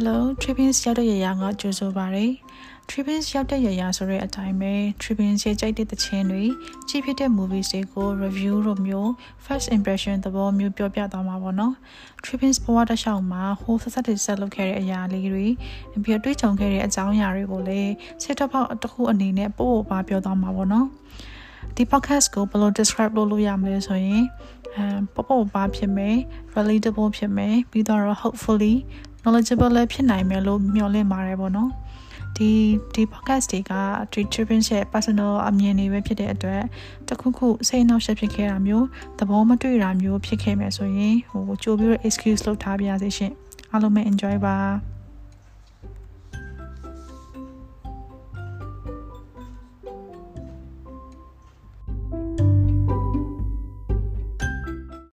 Hello Trippins ရောက်တဲ့ရရကကြိုဆိုပါရစေ Trippins ရောက်တဲ့ရရဆိုတဲ့အတိုင်းပဲ Trippins ရဲ့ကြိုက်တဲ့သချင်းတွေကြည့်ဖြစ်တဲ့ movies တွေကို review လို့မျိုး first impression သဘောမျိုးပြောပြသွားမှာပေါ့နော် Trippins ဘဝတစ်လျှောက်မှာဟိုးဆက်ဆက်တွေဆက်လုပ်ခဲ့တဲ့အရာလေးတွေပြီးတော့တွေးကြုံခဲ့တဲ့အကြောင်းအရာတွေကိုလည်းစစ်တော့ပေါက်တစ်ခုအနေနဲ့ပို့ပို့ပါပြောသွားမှာပေါ့နော်ဒီ podcast ကိုဘယ်လို describe လုပ်လို့ရမလဲဆိုရင်အမ်ပပပါဖြစ်မယ် relatable ဖြစ်မယ်ပြီးတော့ hopefully knowledgeable လည်းဖြစ်နိုင်မယ်လို့မျှော်လင့်ပါတယ်ပေါ့နော်ဒီဒီ podcast တွေက tree tripping ရဲ့ personal အမြင်တွေပဲဖြစ်တဲ့အတွက်တခုခုစိတ်နှောက်ယှက်ဖြစ်ခဲ့တာမျိုးသဘောမတွေ့တာမျိုးဖြစ်ခဲ့မယ်ဆိုရင်ဟိုကြိုပြီးတော့ excuse လုပ်ထားပါရစေရှင်အားလုံးပဲ enjoy ပါ